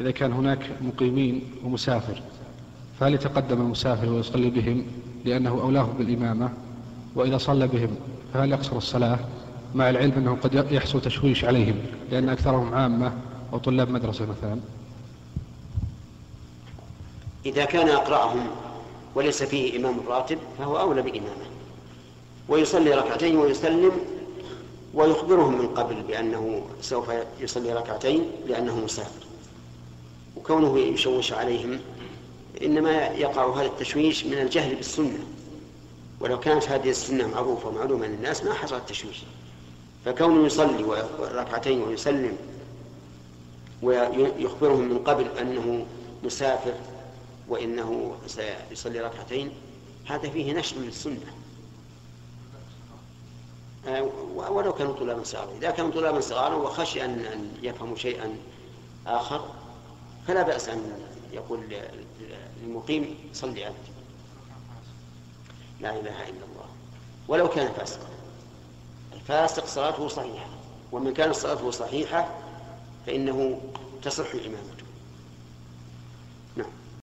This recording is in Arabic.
إذا كان هناك مقيمين ومسافر فهل يتقدم المسافر ويصلي بهم لأنه أولاه بالإمامة وإذا صلى بهم فهل يقصر الصلاة؟ مع العلم أنه قد يحصل تشويش عليهم لأن أكثرهم عامة أو طلاب مدرسة مثلا. إذا كان أقرأهم وليس فيه إمام راتب فهو أولى بإمامة. ويصلي ركعتين ويسلم ويخبرهم من قبل بأنه سوف يصلي ركعتين لأنه مسافر. وكونه يشوش عليهم إنما يقع هذا التشويش من الجهل بالسنة. ولو كانت هذه السنة معروفة ومعلومة للناس ما حصل التشويش. فكونه يصلي ركعتين ويسلم ويخبرهم من قبل أنه مسافر وإنه سيصلي ركعتين هذا فيه نشر للسنة. آه، ولو كانوا طلابا صغارا إذا كانوا طلابا صغارا وخشي أن يفهموا شيئا آخر فلا بأس أن يقول للمقيم صلي أنت. لا إله إلا الله. ولو كان فاسقا. الفاسق صلاته صحيحة. ومن كانت صلاته صحيحة فإنه تصح إمامته. نعم.